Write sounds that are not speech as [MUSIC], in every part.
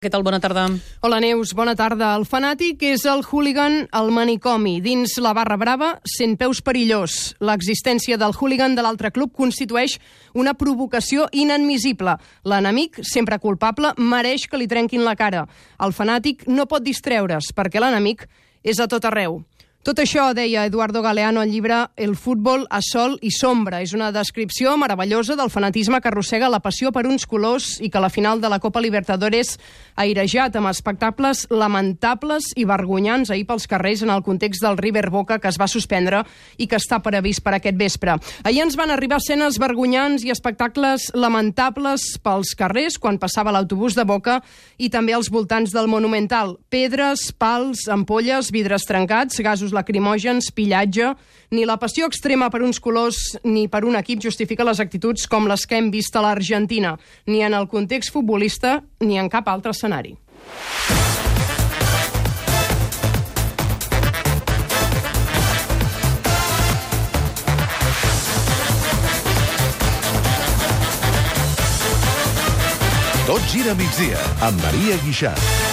Què tal? Bona tarda. Hola, Neus. Bona tarda. El fanàtic és el hooligan al manicomi. Dins la barra brava, sent peus perillós. L'existència del hooligan de l'altre club constitueix una provocació inadmissible. L'enemic, sempre culpable, mereix que li trenquin la cara. El fanàtic no pot distreure's, perquè l'enemic és a tot arreu. Tot això, deia Eduardo Galeano al llibre El futbol a sol i sombra. És una descripció meravellosa del fanatisme que arrossega la passió per uns colors i que la final de la Copa Libertadores ha airejat amb espectacles lamentables i vergonyants ahir pels carrers en el context del River Boca que es va suspendre i que està previst per aquest vespre. Ahir ens van arribar escenes vergonyants i espectacles lamentables pels carrers quan passava l'autobús de Boca i també als voltants del Monumental. Pedres, pals, ampolles, vidres trencats, gasos gasos lacrimògens, pillatge... Ni la passió extrema per uns colors ni per un equip justifica les actituds com les que hem vist a l'Argentina, ni en el context futbolista ni en cap altre escenari. Tot gira migdia amb Maria Guixart.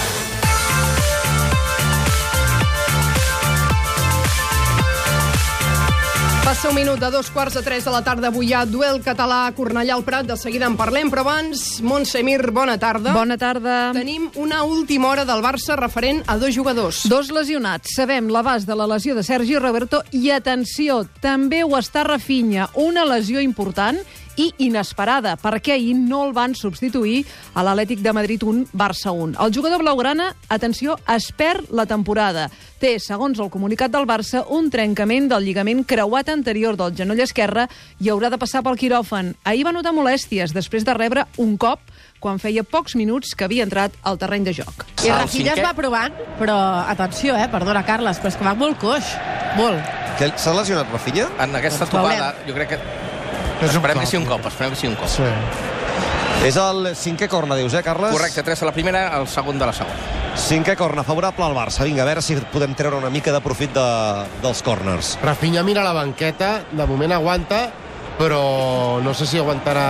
Passa un minut de dos quarts de tres de la tarda. Avui hi ha duel català a Cornellà al Prat. De seguida en parlem, però abans, Montse Mir, bona tarda. Bona tarda. Tenim una última hora del Barça referent a dos jugadors. Dos lesionats. Sabem l'abast de la lesió de Sergi Roberto i, atenció, també ho està Rafinha. Una lesió important i inesperada, perquè ahir no el van substituir a l'Atlètic de Madrid 1, Barça 1. El jugador blaugrana, atenció, es perd la temporada. Té, segons el comunicat del Barça, un trencament del lligament creuat anterior del genoll esquerre i haurà de passar pel quiròfan. Ahir va notar molèsties després de rebre un cop quan feia pocs minuts que havia entrat al terreny de joc. I Rafinha es va provant, però atenció, eh, perdona, Carles, però és que va molt coix, molt. S'ha lesionat Rafinha? En aquesta Doncs topada, jo crec que... Esperem que sigui un cop, esperem que sigui un cop. Sí. És el cinquè corna, dius, eh, Carles? Correcte, 3 a la primera, el segon de la segona. Cinquè corna, favorable al Barça. Vinga, a veure si podem treure una mica de profit de, dels corners. Rafinha mira la banqueta, de moment aguanta, però no sé si aguantarà...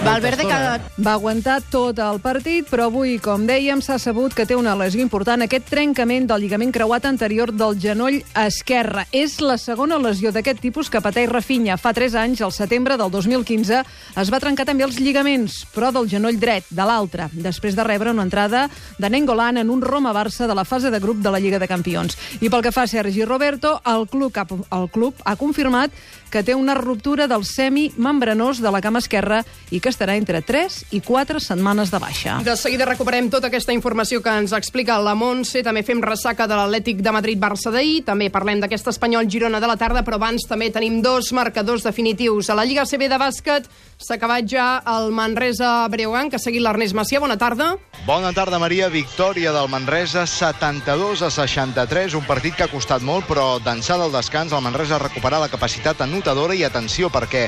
Valverde estona. Va aguantar tot el partit, però avui, com dèiem, s'ha sabut que té una lesió important, aquest trencament del lligament creuat anterior del genoll esquerre. És la segona lesió d'aquest tipus que pateix Rafinha. Fa 3 anys, al setembre del 2015, es va trencar també els lligaments, però del genoll dret, de l'altre, després de rebre una entrada de Nengolan en un Roma-Barça de la fase de grup de la Lliga de Campions. I pel que fa a Sergi Roberto, el club, el club ha confirmat que té una ruptura del semi membranós de la cama esquerra i que estarà entre 3 i 4 setmanes de baixa. De seguida recuperem tota aquesta informació que ens explica la Montse. També fem ressaca de l'Atlètic de Madrid-Barça d'ahir. També parlem d'aquest Espanyol-Girona de la tarda, però abans també tenim dos marcadors definitius. A la Lliga CB de bàsquet s'ha acabat ja el Manresa-Breogán, que ha seguit l'Ernest Macià. Bona tarda. Bona tarda, Maria. Victòria del Manresa, 72 a 63. Un partit que ha costat molt, però d'ençà del descans el Manresa ha recuperat la capacitat anotadora i atenció perquè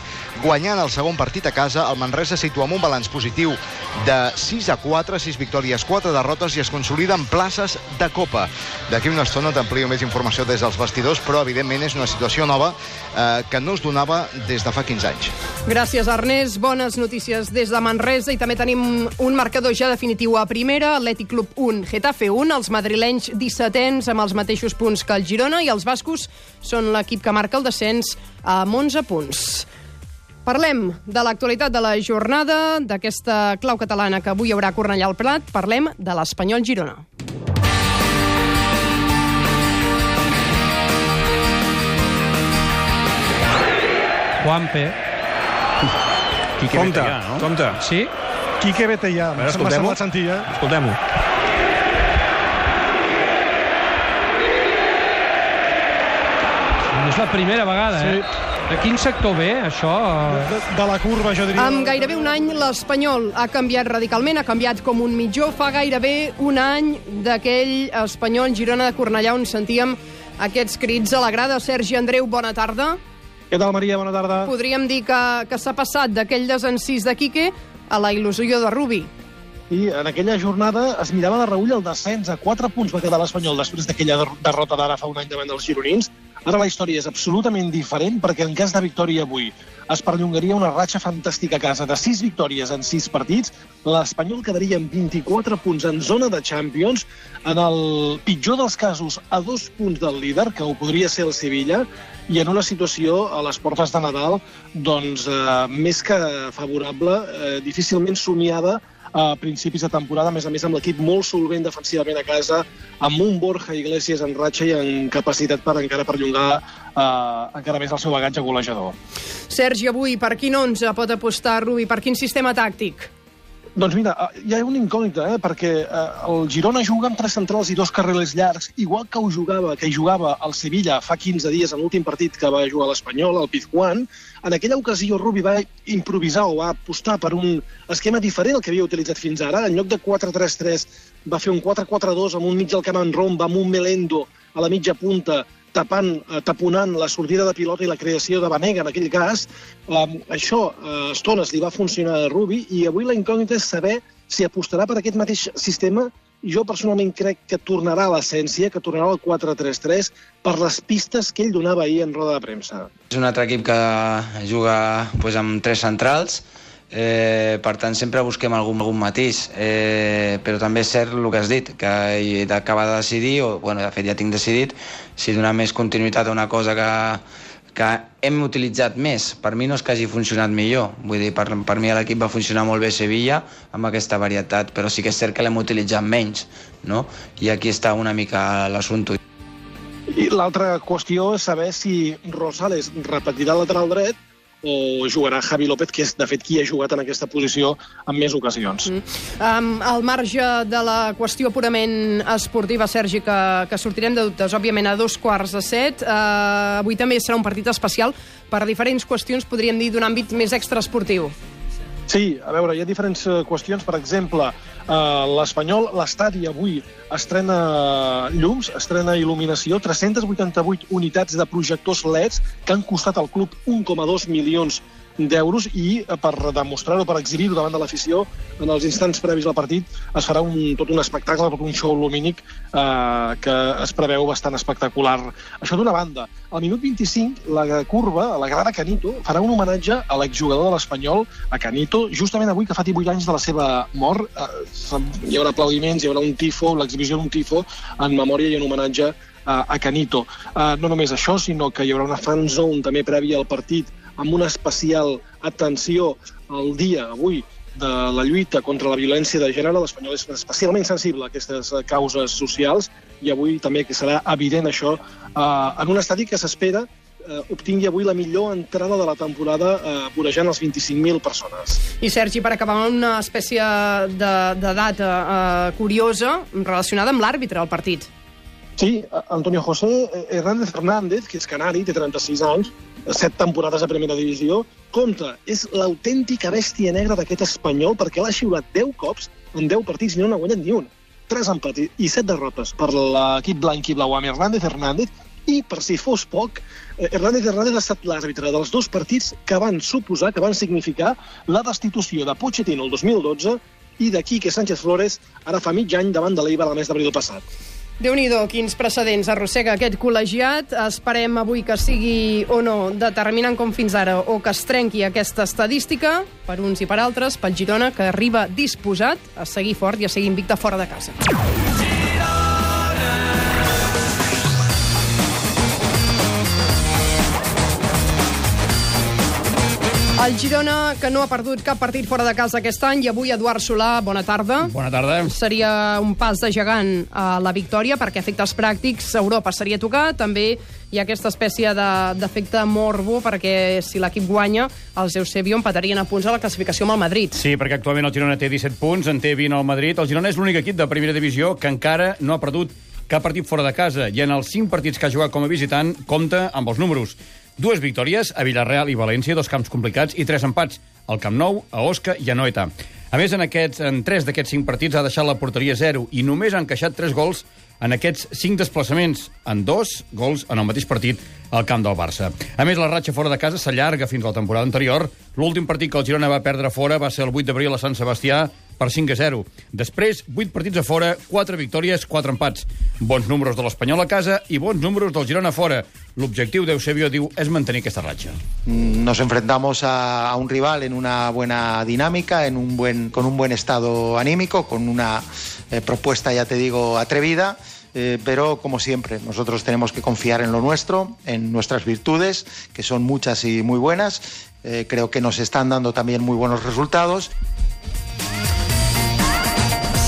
guanyant el segon partit a casa el Manresa situa amb un balanç positiu de 6 a 4, 6 victòries, 4 derrotes i es consolida en places de Copa. D'aquí una estona t'amplio més informació des dels vestidors, però evidentment és una situació nova eh, que no es donava des de fa 15 anys. Gràcies, Ernest. Bones notícies des de Manresa i també tenim un marcador ja definitiu a primera. Atlètic Club 1, Getafe 1, els madrilenys 17ens amb els mateixos punts que el Girona i els bascos són l'equip que marca el descens amb 11 punts. Parlem de l'actualitat de la jornada, d'aquesta clau catalana que avui hi haurà a Cornellà al Prat. Parlem de l'Espanyol Girona. Juanpe. Quique compte, Betellà, no? compte. Sí? Quique Betellà. escoltem-ho. eh? Escoltem-ho. No és la primera vegada, sí. eh? De quin sector ve, això? De, de la curva, jo diria. Amb gairebé un any, l'Espanyol ha canviat radicalment, ha canviat com un mitjó. Fa gairebé un any d'aquell Espanyol Girona de Cornellà on sentíem aquests crits a la grada. Sergi Andreu, bona tarda. Què tal, Maria? Bona tarda. Podríem dir que, que s'ha passat d'aquell desencís de Quique a la il·lusió de Rubi. I en aquella jornada es mirava de reull el descens. A 4 punts va quedar l'Espanyol després d'aquella der- derrota d'ara fa un any davant dels gironins. Ara la història és absolutament diferent perquè en cas de victòria avui es perllongaria una ratxa fantàstica a casa de 6 victòries en 6 partits. L'Espanyol quedaria amb 24 punts en zona de Champions, en el pitjor dels casos a dos punts del líder, que ho podria ser el Sevilla, i en una situació a les portes de Nadal doncs, eh, més que favorable, eh, difícilment somiada a principis de temporada, a més a més amb l'equip molt solvent defensivament a casa, amb un Borja Iglesias en ratxa i en capacitat per encara perllongar eh, encara més el seu bagatge golejador. Sergi, avui per quin 11 pot apostar Rubi? Per quin sistema tàctic? Doncs mira, eh, hi ha una incògnita, eh? perquè eh, el Girona juga amb tres centrals i dos carrils llargs, igual que ho jugava, que hi jugava el Sevilla fa 15 dies en l'últim partit que va jugar l'Espanyol, el Pizjuán. En aquella ocasió Rubi va improvisar o va apostar per un esquema diferent al que havia utilitzat fins ara. En lloc de 4-3-3 va fer un 4-4-2 amb un mig del camp en romba, amb un Melendo a la mitja punta, tapant, eh, taponant la sortida de pilota i la creació de Banega en aquell cas. Eh, això a eh, estones li va funcionar a Rubi i avui la incògnita és saber si apostarà per aquest mateix sistema jo personalment crec que tornarà a l'essència, que tornarà al 4-3-3 per les pistes que ell donava ahir en roda de premsa. És un altre equip que juga pues, amb tres centrals, Eh, per tant, sempre busquem algun, algun matís, eh, però també és cert el que has dit, que he d'acabar de decidir, o bueno, de fet ja tinc decidit, si donar més continuïtat a una cosa que, que hem utilitzat més. Per mi no és que hagi funcionat millor, vull dir, per, per mi l'equip va funcionar molt bé a Sevilla amb aquesta varietat, però sí que és cert que l'hem utilitzat menys, no? I aquí està una mica l'assumpte. I l'altra qüestió és saber si Rosales repetirà lateral dret o jugarà Javi López, que és, de fet, qui ha jugat en aquesta posició en més ocasions. Mm. Um, al marge de la qüestió purament esportiva, Sergi, que, que sortirem de dubtes, òbviament, a dos quarts de set, uh, avui també serà un partit especial per diferents qüestions, podríem dir, d'un àmbit més extraesportiu. Sí, a veure, hi ha diferents eh, qüestions. Per exemple, eh, l'Espanyol, l'estadi avui estrena llums, estrena il·luminació, 388 unitats de projectors LEDs que han costat al club 1,2 milions d'euros i eh, per demostrar-ho, per exhibir-ho davant de l'afició, en els instants previs al partit es farà un, tot un espectacle, tot un show lumínic eh, que es preveu bastant espectacular. Això d'una banda. Al minut 25, la curva, la grada Canito, farà un homenatge a l'exjugador de l'Espanyol, a Canito, justament avui que fa 18 anys de la seva mort. Eh, hi haurà aplaudiments, hi haurà un tifo, l'exhibició d'un tifo en memòria i en homenatge a, a Canito. Uh, no només això, sinó que hi haurà una fan zone també prèvia al partit amb una especial atenció al dia, avui, de la lluita contra la violència de gènere. L'Espanyol és especialment sensible a aquestes causes socials i avui també que serà evident això eh, en un estadi que s'espera eh, obtingui avui la millor entrada de la temporada eh, vorejant els 25.000 persones. I Sergi, per acabar amb una espècie de, de data eh, curiosa relacionada amb l'àrbitre al partit. Sí, Antonio José Hernández Fernández, que és canari, té 36 anys, set temporades a primera divisió, compta, és l'autèntica bèstia negra d'aquest espanyol perquè l'ha xiulat 10 cops en 10 partits i no n'ha guanyat ni un. Tres empats i set derrotes per l'equip blanc i blau amb Hernández Hernández i, per si fos poc, eh, Hernández Hernández ha estat l'àrbitre dels dos partits que van suposar, que van significar la destitució de Pochettino el 2012 i d'aquí que Sánchez Flores ara fa mig any davant de l'Eibar el mes d'abril passat déu nhi quins precedents arrossega aquest col·legiat. Esperem avui que sigui o no determinant com fins ara o que es trenqui aquesta estadística per uns i per altres, pel Girona, que arriba disposat a seguir fort i a seguir invicta fora de casa. El Girona, que no ha perdut cap partit fora de casa aquest any, i avui Eduard Solà, bona tarda. Bona tarda. Seria un pas de gegant a la victòria, perquè efectes pràctics Europa seria tocar, també hi ha aquesta espècie d'efecte de, morbo, perquè si l'equip guanya, els Eusebio empatarien a punts a la classificació amb el Madrid. Sí, perquè actualment el Girona té 17 punts, en té 20 al Madrid. El Girona és l'únic equip de primera divisió que encara no ha perdut cap partit fora de casa, i en els 5 partits que ha jugat com a visitant compta amb els números. Dues victòries a Villarreal i València, dos camps complicats, i tres empats al Camp Nou, a Osca i a Noeta. A més, en, aquests, en tres d'aquests cinc partits ha deixat la porteria zero i només han encaixat tres gols en aquests cinc desplaçaments, en dos gols en el mateix partit al camp del Barça. A més, la ratxa fora de casa s'allarga fins a la temporada anterior. L'últim partit que el Girona va perdre fora va ser el 8 d'abril a Sant Sebastià per 5 a 0. Després, 8 partits a fora, 4 victòries, 4 empats. Bons números de l'Espanyol a casa i bons números del Girona a fora. L'objectiu d'Eusebio, diu, és mantenir aquesta ratxa. Nos enfrentamos a, a un rival en una buena dinámica, en un buen, con un buen estado anímico, con una eh, propuesta, ya te digo, atrevida. Eh, pero como siempre, nosotros tenemos que confiar en lo nuestro, en nuestras virtudes, que son muchas y muy buenas. Eh, creo que nos están dando también muy buenos resultados.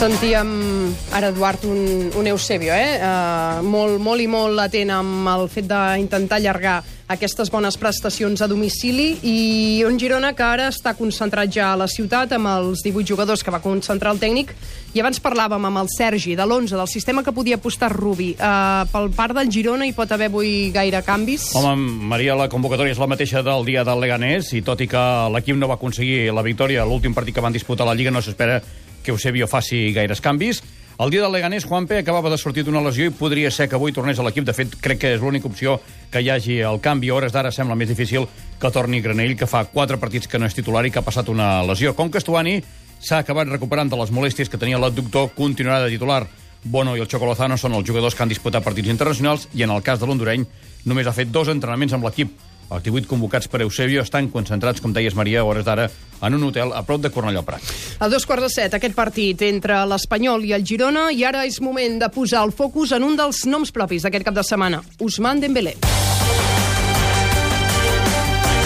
Sentíem ara, Eduard, un, un Eusebio, eh? Uh, molt, molt i molt atent amb el fet d'intentar allargar aquestes bones prestacions a domicili i un Girona que ara està concentrat ja a la ciutat amb els 18 jugadors que va concentrar el tècnic i abans parlàvem amb el Sergi de l'11 del sistema que podia apostar Rubi uh, pel part del Girona hi pot haver avui gaire canvis? Home, Maria, la convocatòria és la mateixa del dia del Leganés i tot i que l'equip no va aconseguir la victòria l'últim partit que van disputar la Lliga no s'espera que Eusebio faci gaires canvis. El dia del Leganés, Juanpe acabava de sortir d'una lesió i podria ser que avui tornés a l'equip. De fet, crec que és l'única opció que hi hagi el canvi. A hores d'ara sembla més difícil que torni Granell, que fa quatre partits que no és titular i que ha passat una lesió. Com que Estuani s'ha acabat recuperant de les molèsties que tenia l'adductor, continuarà de titular. Bono i el Chocolozano són els jugadors que han disputat partits internacionals i en el cas de l'hondureny només ha fet dos entrenaments amb l'equip. Els 18 convocats per Eusebio estan concentrats, com deies, Maria, a hores d'ara, en un hotel a prop de Cornellà Prat. A dos quarts de set, aquest partit entre l'Espanyol i el Girona, i ara és moment de posar el focus en un dels noms propis d'aquest cap de setmana, Ousmane Dembélé.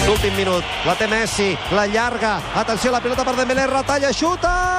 L'últim minut, la té Messi, la llarga, atenció, la pilota per Dembélé, retalla, xuta,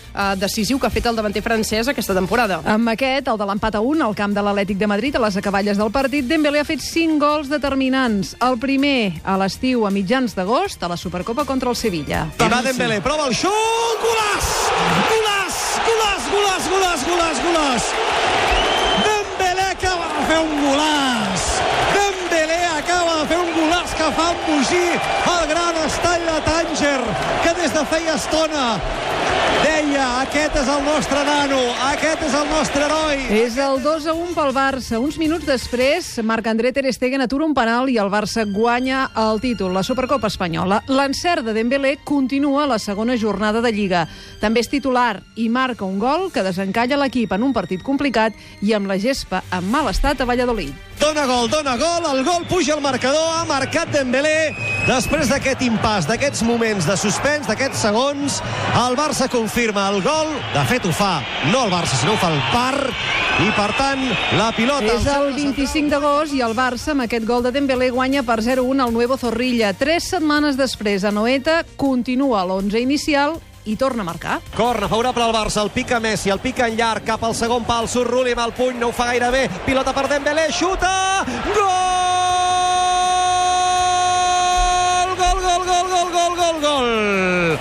eh, decisiu que ha fet el davanter francès aquesta temporada. Amb aquest, el de l'empat a 1, al camp de l'Atlètic de Madrid, a les acaballes del partit, Dembélé ha fet 5 gols determinants. El primer a l'estiu a mitjans d'agost a la Supercopa contra el Sevilla. I va Dembélé, prova el xut, golaç! Golaç, golaç, golaç, golaç, golaç, golaç! Dembélé acaba de fer un golaç! Dembélé acaba de fer un golaç que fa embogir el gran estall de Tànger, que des de feia estona deia, aquest és el nostre nano, aquest és el nostre heroi. És el 2 a 1 pel Barça. Uns minuts després, Marc-André Ter Stegen atura un penal i el Barça guanya el títol, la Supercopa Espanyola. L'encert de Dembélé continua la segona jornada de Lliga. També és titular i marca un gol que desencalla l'equip en un partit complicat i amb la gespa en mal estat a Valladolid. Dona gol, dona gol, el gol puja al marcador, ha marcat Dembélé. Després d'aquest impàs, d'aquests moments de suspens, d'aquests segons, el Barça confirma el gol. De fet, ho fa no el Barça, sinó ho fa el Par. I, per tant, la pilota... És el 25 d'agost i el Barça, amb aquest gol de Dembélé, guanya per 0-1 al Nuevo Zorrilla. Tres setmanes després, a Noeta, continua l'11 inicial i torna a marcar. Corna favorable al Barça, el pica Messi, el pica en llarg cap al segon pal, surt Rulli amb el puny, no ho fa gaire bé, pilota per Dembélé, xuta, gol! Gol, gol, gol, gol, gol, gol, gol!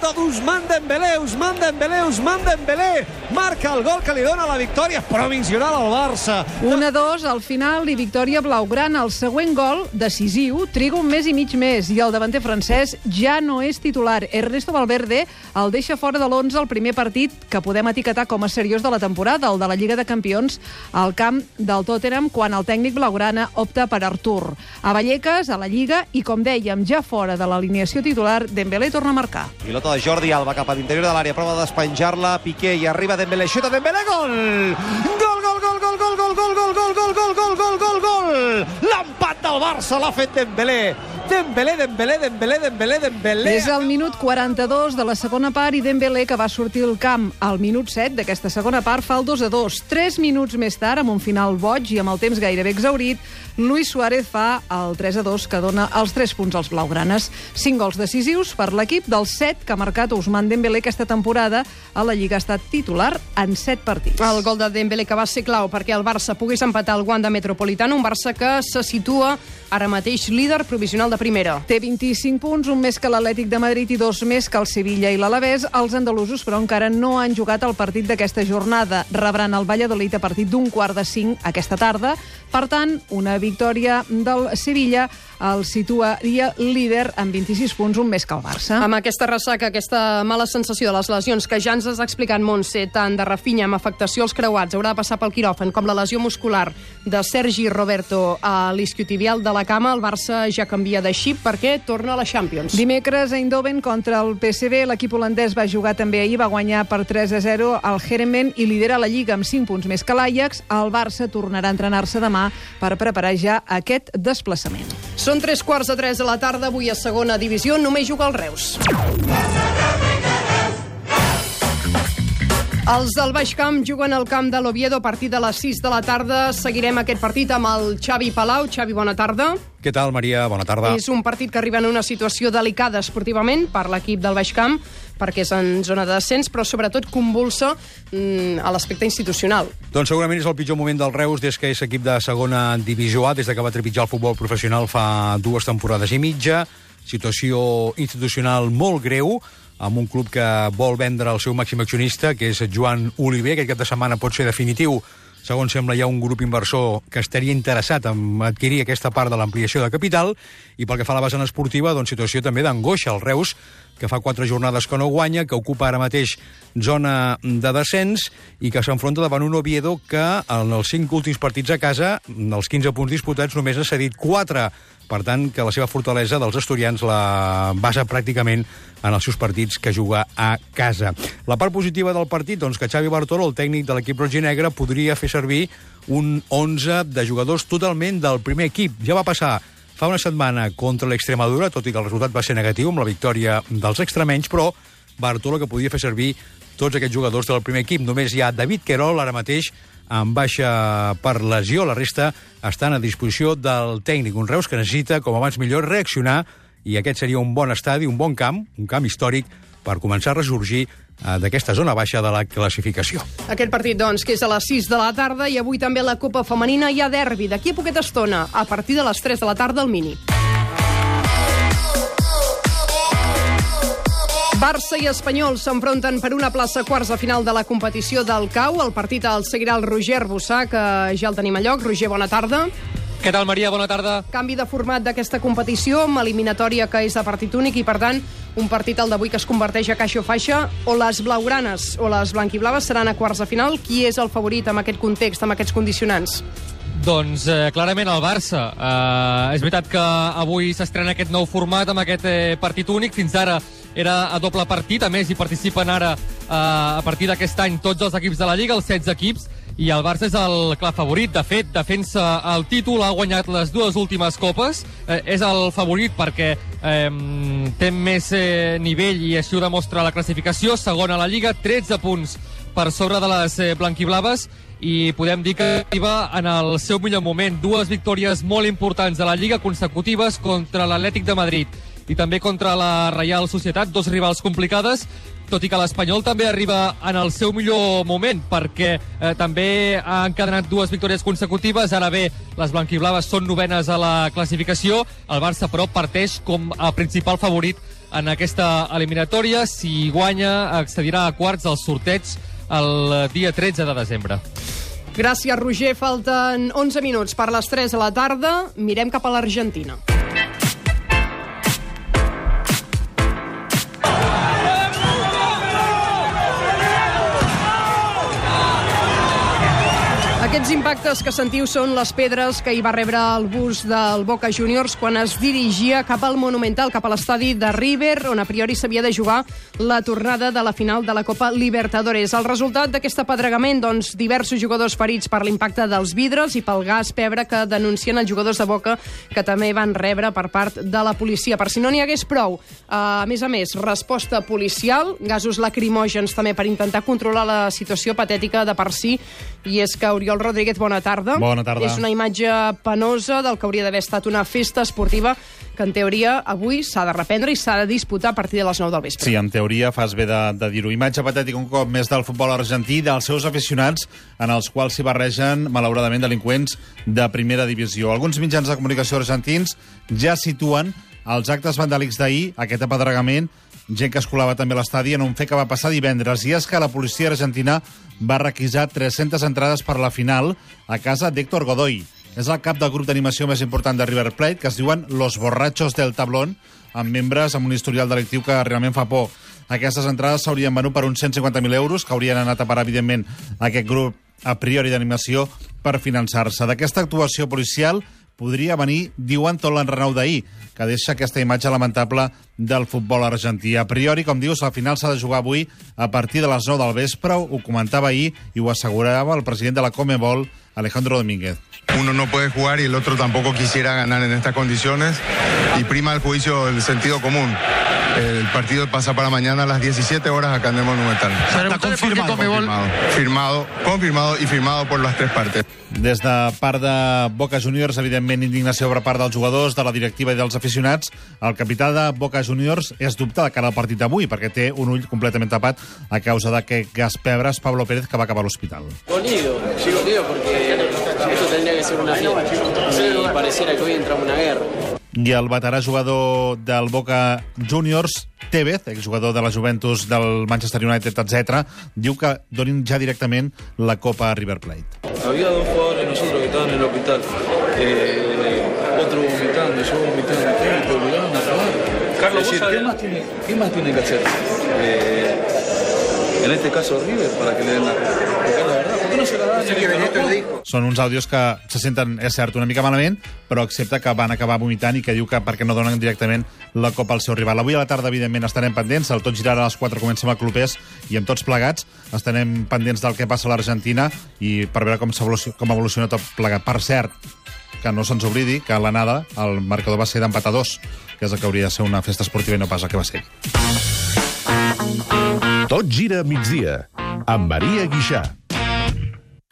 De d'Usman Dembélé, Usman Dembélé, Usman Dembélé, marca el gol que li dona la victòria provisional al Barça. 1-2 al final i victòria blaugrana. El següent gol, decisiu, triga un mes i mig més i el davanter francès ja no és titular. Ernesto Valverde el deixa fora de l'11 el primer partit que podem etiquetar com a seriós de la temporada, el de la Lliga de Campions, al camp del Tottenham, quan el tècnic blaugrana opta per Artur. A Vallecas, a la Lliga, i com dèiem, ja fora de l'alineació titular, Dembélé torna a marcar. Pilota de Jordi Alba cap a l'interior de l'àrea, prova de despenjar-la, Piqué i arriba Dembélé, xuta Dembélé, gol! Gol, gol, gol, gol, gol, gol, gol, gol, gol, gol, gol, gol, gol, gol, gol! L'empat del Barça l'ha fet Dembélé. Dembélé, Dembélé, Dembélé, Dembélé, Dembélé. És el minut 42 de la segona part i Dembélé, que va sortir al camp al minut 7 d'aquesta segona part, fa el 2 a 2. Tres minuts més tard, amb un final boig i amb el temps gairebé exaurit, Luis Suárez fa el 3 a 2 que dona els 3 punts als blaugranes. 5 gols decisius per l'equip dels 7 que ha marcat Ousmane Dembélé aquesta temporada a la Lliga. Ha estat titular en 7 partits. El gol de Dembélé que va ser clau perquè el Barça pogués empatar el Wanda Metropolitano, un Barça que se situa ara mateix líder provisional de primera. Té 25 punts, un més que l'Atlètic de Madrid i dos més que el Sevilla i l'Alavés. Els andalusos, però, encara no han jugat el partit d'aquesta jornada. Rebran el Valladolid a partir d'un quart de cinc aquesta tarda. Per tant, una victòria del Sevilla el situaria líder amb 26 punts, un més que el Barça. Amb aquesta ressaca, aquesta mala sensació de les lesions que ja ens has explicat, Montse, tant de Rafinha amb afectació als creuats, haurà de passar pel quiròfan, com la lesió muscular de Sergi Roberto a l'isquiotibial de la cama, el Barça ja canvia de xip perquè torna a la Champions. Dimecres a Eindhoven contra el PSV, l'equip holandès va jugar també ahir, va guanyar per 3 a 0 al Herenveen i lidera la Lliga amb 5 punts més que l'Ajax. El Barça tornarà a entrenar-se demà per preparar ja aquest desplaçament. Són tres quarts de tres de la tarda, avui a segona divisió, només juga el Reus. Els del Baix Camp juguen al camp de l'Oviedo a partir de les 6 de la tarda. Seguirem aquest partit amb el Xavi Palau. Xavi, bona tarda. Què tal, Maria? Bona tarda. És un partit que arriba en una situació delicada esportivament per l'equip del Baix Camp, perquè és en zona de descens, però sobretot convulsa mm, a l'aspecte institucional. Doncs segurament és el pitjor moment del Reus des que és equip de segona divisió A, des de que va trepitjar el futbol professional fa dues temporades i mitja. Situació institucional molt greu, amb un club que vol vendre el seu màxim accionista, que és Joan Oliver. Aquest cap de setmana pot ser definitiu. Segons sembla, hi ha un grup inversor que estaria interessat en adquirir aquesta part de l'ampliació de capital. I pel que fa a la vessant esportiva, doncs situació també d'angoixa. El Reus, que fa quatre jornades que no guanya, que ocupa ara mateix zona de descens i que s'enfronta davant un Oviedo que en els cinc últims partits a casa, els 15 punts disputats, només ha cedit 4 per tant, que la seva fortalesa dels asturians la basa pràcticament en els seus partits que juga a casa. La part positiva del partit, doncs, que Xavi Bartolo, el tècnic de l'equip roginegre, podria fer servir un 11 de jugadors totalment del primer equip. Ja va passar fa una setmana contra l'Extremadura, tot i que el resultat va ser negatiu amb la victòria dels extremenys, però Bartolo que podia fer servir tots aquests jugadors del primer equip. Només hi ha David Querol, ara mateix, en baixa per lesió. La resta estan a disposició del tècnic. Un Reus que necessita, com abans millor, reaccionar i aquest seria un bon estadi, un bon camp, un camp històric per començar a ressorgir d'aquesta zona baixa de la classificació. Aquest partit, doncs, que és a les 6 de la tarda i avui també la Copa Femenina hi ha derbi. D'aquí a poqueta estona, a partir de les 3 de la tarda, al Mini. Barça i Espanyol s'enfronten per una plaça quarts de final de la competició del CAU. El partit el seguirà el Roger Bossà, que ja el tenim a lloc. Roger, bona tarda. Què tal, Maria? Bona tarda. Canvi de format d'aquesta competició, amb eliminatòria que és de partit únic i, per tant, un partit el d'avui que es converteix a caixa o faixa, o les blaugranes o les blanquiblaves seran a quarts de final. Qui és el favorit amb aquest context, amb aquests condicionants? Doncs eh, clarament el Barça. Eh, és veritat que avui s'estrena aquest nou format amb aquest eh, partit únic. Fins ara era a doble partit. A més, hi participen ara, eh, a partir d'aquest any, tots els equips de la Lliga, els 16 equips, i el Barça és el clar favorit. De fet, defensa el títol, ha guanyat les dues últimes copes, eh, és el favorit perquè eh, té més eh, nivell i així ho demostra la classificació. Segona a la Lliga, 13 punts per sobre de les eh, blanquiblaves i podem dir que arriba en el seu millor moment. Dues victòries molt importants de la Lliga consecutives contra l'Atlètic de Madrid i també contra la Reial Societat, dos rivals complicades, tot i que l'Espanyol també arriba en el seu millor moment, perquè eh, també ha encadenat dues victòries consecutives, ara bé, les blanquiblaves són novenes a la classificació, el Barça, però, parteix com a principal favorit en aquesta eliminatòria. Si guanya, accedirà a quarts al sorteig el dia 13 de desembre. Gràcies, Roger. Falten 11 minuts per les 3 de la tarda. Mirem cap a l'Argentina. Aquests impactes que sentiu són les pedres que hi va rebre el bus del Boca Juniors quan es dirigia cap al Monumental, cap a l'estadi de River, on a priori s'havia de jugar la tornada de la final de la Copa Libertadores. El resultat d'aquest apedregament, doncs, diversos jugadors ferits per l'impacte dels vidres i pel gas pebre que denuncien els jugadors de Boca, que també van rebre per part de la policia. Per si no n'hi hagués prou, a més a més, resposta policial, gasos lacrimògens també per intentar controlar la situació patètica de per si, i és que Oriol Rodríguez, bona tarda. Bona tarda. És una imatge penosa del que hauria d'haver estat una festa esportiva que, en teoria, avui s'ha de reprendre i s'ha de disputar a partir de les 9 del vespre. Sí, en teoria fas bé de, de dir-ho. Imatge patètica un cop més del futbol argentí, dels seus aficionats, en els quals s'hi barregen, malauradament, delinqüents de primera divisió. Alguns mitjans de comunicació argentins ja situen els actes vandàlics d'ahir, aquest apedregament, gent que es colava també a l'estadi en un fet que va passar divendres. I és que la policia argentina va requisar 300 entrades per la final a casa d'Héctor Godoy. És el cap del grup d'animació més important de River Plate, que es diuen Los Borrachos del Tablón, amb membres amb un historial delictiu que realment fa por. Aquestes entrades s'haurien venut per uns 150.000 euros, que haurien anat a parar, evidentment, a aquest grup a priori d'animació per finançar-se. D'aquesta actuació policial podria venir, diuen, tot l'enrenou d'ahir, que deixa aquesta imatge lamentable del futbol argentí. A priori, com dius, al final s'ha de jugar avui a partir de les 9 del vespre, ho comentava ahir i ho assegurava el president de la Comebol, Alejandro Domínguez. Uno no puede jugar y el otro tampoco quisiera ganar en estas condiciones y prima el juicio el sentido común. El partido pasa para mañana a las 17 horas acá en el Monumental. Está confirmado. Confirmado, firmado, confirmado y firmado por las tres partes. Des de part de Boca Juniors, evidentment, indignació per part dels jugadors, de la directiva i dels aficionats. El capità de Boca Juniors és dubte de cara al partit d'avui, perquè té un ull completament tapat a causa d'aquest gas pebres, Pablo Pérez, que va acabar a l'hospital. Sí, dolido porque esto tendría que ser una fiesta. Y pareciera que hoy entra una guerra. I el veterà jugador del Boca Juniors, Tevez, exjugador de la Juventus, del Manchester United, etc., diu que donin ja directament la Copa a River Plate. Había dos jugadores de nosotros que estaban en el hospital. Eh, otro vomitando, yo vomitando. ¿Qué? ¿Te obligaron a acabar? Carlos, es decir, ¿qué más, tiene, ¿qué más tiene que hacer? Eh, en este caso River, para que le den la. Porque la verdad, ¿por qué no se la dan? Són uns àudios que se senten, és cert, una mica malament, però accepta que van acabar vomitant i que diu que perquè no donen directament la copa al seu rival. Avui a la tarda, evidentment, estarem pendents. El Tot girarà a les 4 comença amb el Clubers i amb tots plegats estarem pendents del que passa a l'Argentina i per veure com, s'evoluciona- com evoluciona tot plegat. Per cert, que no se'ns oblidi que a l'anada el marcador va ser d'empat a dos, que és el que hauria de ser una festa esportiva i no pas el que va ser. Tot gira migdia, amb Maria Guixà.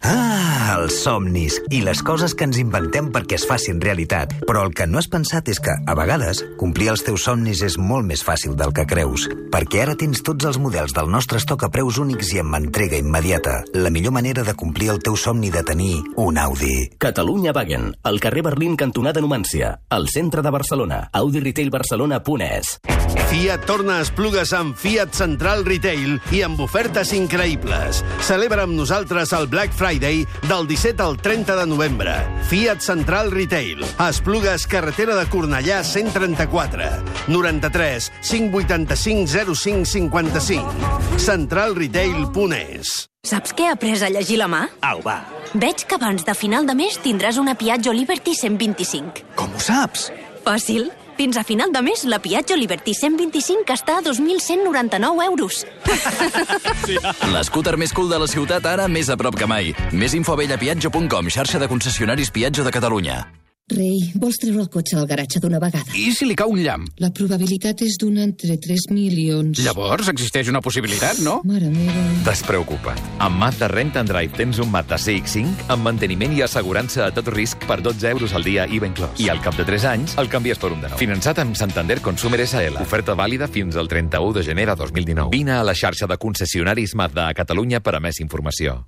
Ah, els somnis i les coses que ens inventem perquè es facin realitat. Però el que no has pensat és que, a vegades, complir els teus somnis és molt més fàcil del que creus. Perquè ara tens tots els models del nostre estoc a preus únics i amb entrega immediata. La millor manera de complir el teu somni de tenir un Audi. Catalunya Wagen, al carrer Berlín, cantonada Numància, al centre de Barcelona. Audi Retail Barcelona.es. Fiat torna a Esplugues amb Fiat Central Retail i amb ofertes increïbles. Celebra amb nosaltres el Black Friday del 17 al 30 de novembre. Fiat Central Retail. Esplugues, carretera de Cornellà 134. 93 585 05 55. centralretail.es Saps què he après a llegir la mà? Au, va. Veig que abans de final de mes tindràs una Piaggio Liberty 125. Com ho saps? Fàcil. Fins a final de mes, la Piaggio Liberty 125 està a 2.199 euros. L'escúter més cool de la ciutat ara més a prop que mai. Més info a bellapiatge.com, xarxa de concessionaris Piatge de Catalunya. Rei, vols treure el cotxe al garatge d'una vegada? I si li cau un llamp? La probabilitat és d'una entre 3 milions. Llavors existeix una possibilitat, no? Mare meva. Despreocupa't. Amb Mazda Rent and Drive tens un Mazda CX-5 amb manteniment i assegurança a tot risc per 12 euros al dia IVA inclòs. I al cap de 3 anys el canvies per un de nou. Finançat amb Santander Consumer SL. Oferta vàlida fins al 31 de gener de 2019. Vine a la xarxa de concessionaris Mazda a Catalunya per a més informació.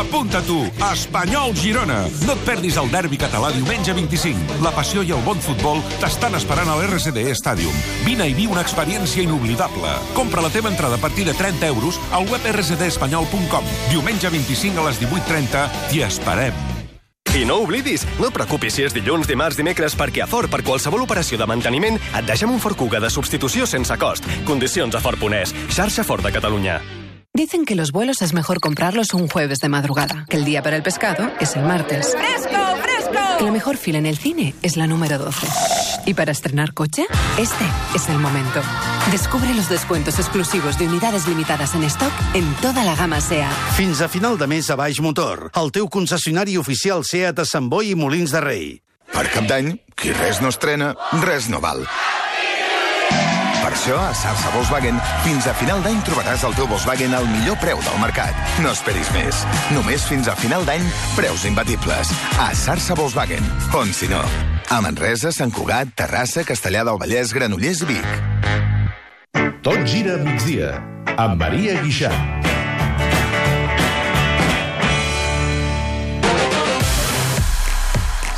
Apunta tu, Espanyol Girona. No et perdis el derbi català diumenge 25. La passió i el bon futbol t'estan esperant a l'RCD Stadium. Vine i viu una experiència inoblidable. Compra la teva entrada a partir de 30 euros al web rcdespanyol.com. Diumenge 25 a les 18.30 t'hi esperem. I no oblidis, no et preocupis si és dilluns, dimarts, dimecres, perquè a Ford, per qualsevol operació de manteniment, et deixem un Ford Kuga de substitució sense cost. Condicions a Ford.es. Xarxa Ford de Catalunya. Dicen que los vuelos es mejor comprarlos un jueves de madrugada, que el día para el pescado es el martes, ¡Fresco, fresco! que la mejor fila en el cine es la número 12. Y para estrenar coche, este es el momento. Descubre los descuentos exclusivos de unidades limitadas en stock en toda la gama SEAT. Fins a final de mes a Baix Motor, el teu concessionari oficial SEAT a Sant Boi i Molins de Rei. Per Cap d'Any, qui res no estrena, res no val. Per això, a Sarsa Volkswagen, fins a final d'any trobaràs el teu Volkswagen al millor preu del mercat. No esperis més. Només fins a final d'any, preus imbatibles. A Sarsa Volkswagen, on si no. A Manresa, Sant Cugat, Terrassa, Castellà del Vallès, Granollers i Vic. Tot gira a migdia, amb Maria Guixart.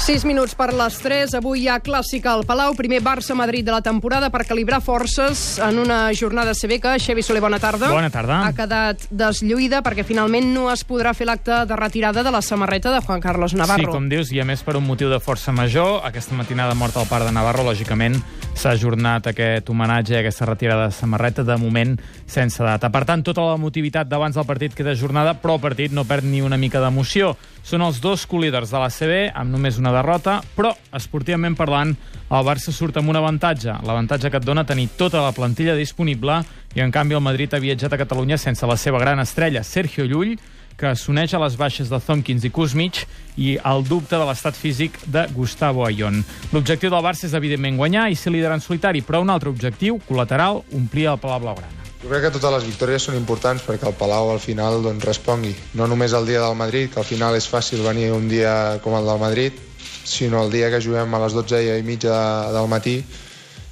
Sis minuts per les 3. Avui hi ha clàssica al Palau. Primer Barça-Madrid de la temporada per calibrar forces en una jornada CB que, Xevi Soler, bona tarda. Bona tarda. Ha quedat deslluïda perquè finalment no es podrà fer l'acte de retirada de la samarreta de Juan Carlos Navarro. Sí, com dius, i a més per un motiu de força major. Aquesta matinada mort al parc de Navarro, lògicament, s'ha ajornat aquest homenatge, aquesta retirada de samarreta, de moment sense data. Per tant, tota la motivitat d'abans del partit queda ajornada, però el partit no perd ni una mica d'emoció. Són els dos colíders de la CB, amb només una derrota, però, esportivament parlant, el Barça surt amb un avantatge. L'avantatge que et dona tenir tota la plantilla disponible i, en canvi, el Madrid ha viatjat a Catalunya sense la seva gran estrella, Sergio Llull, que s'uneix a les baixes de Thompkins i Kuzmich i al dubte de l'estat físic de Gustavo Ayón. L'objectiu del Barça és, evidentment, guanyar i ser líder en solitari, però un altre objectiu, col·lateral, omplir el Palau Blaugrana. Jo crec que totes les victòries són importants perquè el Palau al final doncs, respongui. No només el dia del Madrid, que al final és fàcil venir un dia com el del Madrid, sinó el dia que juguem a les 12 i mitja del matí,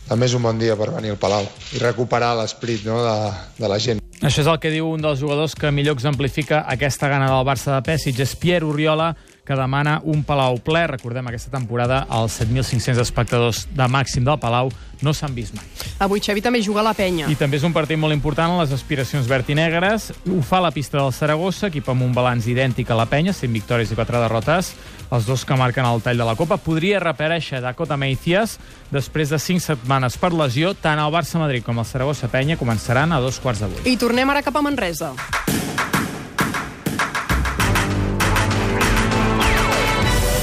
també és un bon dia per venir al Palau i recuperar l'esperit no, de, de la gent. Això és el que diu un dels jugadors que millor exemplifica aquesta gana del Barça de Pessic, és Pierre Oriola, que demana un Palau ple. Recordem, aquesta temporada els 7.500 espectadors de màxim del Palau no s'han vist mai. Avui Xavi també juga a la penya. I també és un partit molt important en les aspiracions verd i negres. Ho fa la pista del Saragossa, equip amb un balanç idèntic a la penya, 5 victòries i 4 derrotes. Els dos que marquen el tall de la Copa. Podria reaparèixer Dakota Meicias després de 5 setmanes per lesió. Tant el Barça-Madrid com el Saragossa-Penya començaran a dos quarts de vuit. I tornem ara cap a Manresa.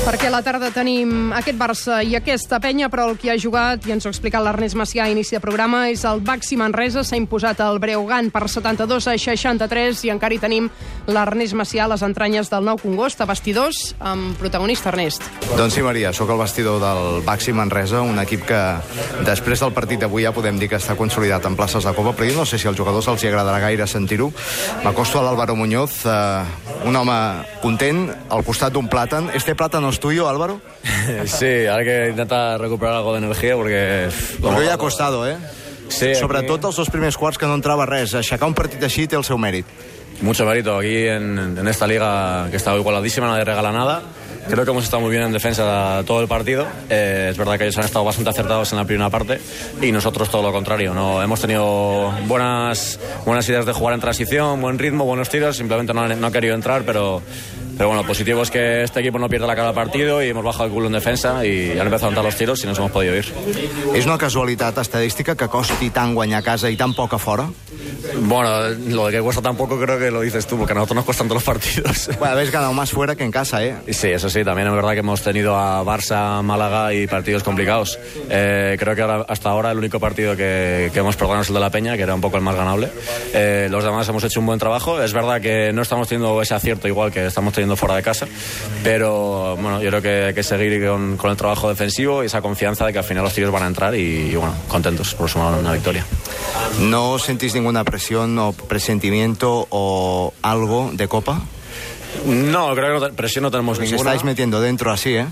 Perquè a la tarda tenim aquest Barça i aquesta penya, però el que ha jugat, i ens ho ha explicat l'Ernest Macià a inici de programa, és el Baxi Manresa. S'ha imposat el Breugan per 72 a 63 i encara hi tenim l'Ernest Macià a les entranyes del nou Congost, a vestidors, amb protagonista Ernest. Doncs sí, Maria, sóc el vestidor del Baxi Manresa, un equip que després del partit d'avui ja podem dir que està consolidat en places de Copa, però jo no sé si als jugadors els hi agradarà gaire sentir-ho. M'acosto a l'Álvaro Muñoz, eh, un home content, al costat d'un plàtan. Este plàtan es tuyo, Álvaro? [LAUGHS] Sí, hay que intentar recuperar algo de energía porque... Porque hoy ha costado, ¿eh? Sí, Sobretot els dos primers quarts que no entrava res. Aixecar un partit així té el seu mèrit. Mucho mérito aquí en, en esta liga que está igualadísima, nadie regala nada. Creo que hemos estado muy bien en defensa todo el partido. Eh, es verdad que ellos han estado bastante acertados en la primera parte y nosotros todo lo contrario. No hemos tenido buenas buenas ideas de jugar en transición, buen ritmo, buenos tiros. Simplemente no, han- no ha querido entrar, pero pero bueno, positivo es que este equipo no pierde la cara al partido y hemos bajado el culo en defensa y han empezado a entrar los tiros y nos hemos podido ir. És una casualitat estadística que costi tant guanyar a casa i tan poc a fora? Bueno, lo de que cuesta tampoco creo que lo dices tú, porque a nosotros nos cuestan todos los partidos. [LAUGHS] Bueno, habéis ganado más fuera que en casa, ¿eh? Sí, eso sí, también es verdad que hemos tenido a Barça, Málaga y partidos complicados. Eh, creo que ahora- hasta ahora el único partido que, que hemos perdido es el de la Peña, que era un poco el más ganable. Eh, los demás hemos hecho un buen trabajo. Es verdad que no estamos teniendo ese acierto igual que estamos teniendo fuera de casa, pero bueno, yo creo que hay que seguir con, con el trabajo defensivo y esa confianza de que al final los tiros van a entrar y, y bueno, contentos por sumar una victoria. ¿No sentís ninguna presión o presentimiento o algo de Copa? No, creo que no presión no tenemos Os ninguna. estáis metiendo dentro así, ¿eh?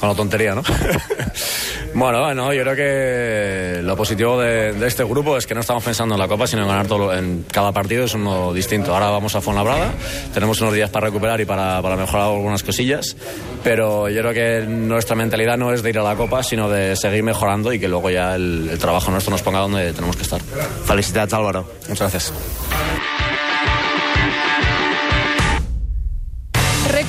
Con la tontería, ¿no? [LAUGHS] bueno, bueno, yo creo que lo positivo de, de este grupo es que no estamos pensando en la Copa, sino en ganar todo. En cada partido es uno distinto. Ahora vamos a Fuenlabrada, tenemos unos días para recuperar y para, para mejorar algunas cosillas, pero yo creo que nuestra mentalidad no es de ir a la Copa, sino de seguir mejorando y que luego ya el, el trabajo nuestro nos ponga donde tenemos que estar. Felicidades, Álvaro. Muchas gracias.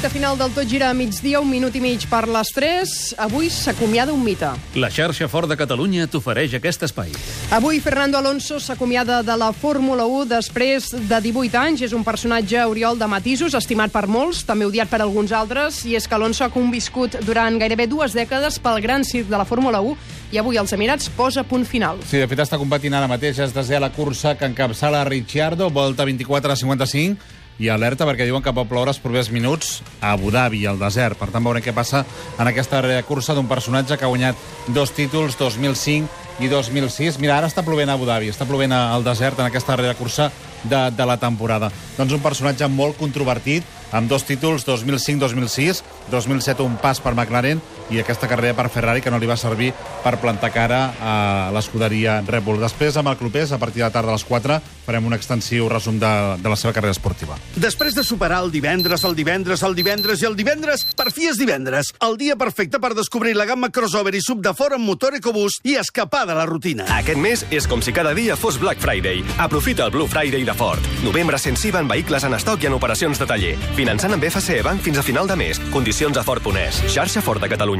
Recte final del Tot Gira a migdia, un minut i mig per les 3. Avui s'acomiada un mite. La xarxa Fort de Catalunya t'ofereix aquest espai. Avui Fernando Alonso s'acomiada de la Fórmula 1 després de 18 anys. És un personatge oriol de matisos, estimat per molts, també odiat per alguns altres, i és que Alonso ha conviscut durant gairebé dues dècades pel gran circ de la Fórmula 1 i avui els Emirats posa punt final. Sí, de fet està competint ara mateix, es desea la cursa que encapçala Ricciardo, volta 24 a 55, i alerta perquè diuen que pot ploure els propers minuts a Abu Dhabi, al desert. Per tant, veurem què passa en aquesta cursa d'un personatge que ha guanyat dos títols, 2005 i 2006. Mira, ara està plovent a Abu Dhabi, està plovent al desert en aquesta darrera cursa de, de la temporada. Doncs un personatge molt controvertit, amb dos títols, 2005-2006, 2007 un pas per McLaren i aquesta carrera per Ferrari que no li va servir per plantar cara a l'escuderia Red Bull. Després, amb el Clubés, a partir de la tarda a les 4, farem un extensiu resum de, de la seva carrera esportiva. Després de superar el divendres, el divendres, el divendres i el divendres, per fi és divendres. El dia perfecte per descobrir la gamma crossover i sub de fora amb motor EcoBoost i escapar de la rutina. Aquest mes és com si cada dia fos Black Friday. Aprofita el Blue Friday de Ford. Novembre sensiva en vehicles en estoc i en operacions de taller. Finançant amb FCE Bank fins a final de mes. Condicions a Ford.es. Xarxa Ford de Catalunya.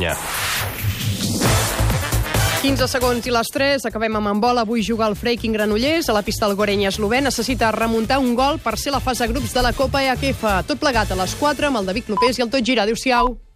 15 segons i les 3, acabem amb handbol. Avui juga el Freiking Granollers a la pista del Goreny Eslové. Necessita remuntar un gol per ser la fase grups de la Copa EHF. Tot plegat a les 4 amb el David Clopés i el Tot Gira. Adéu-siau.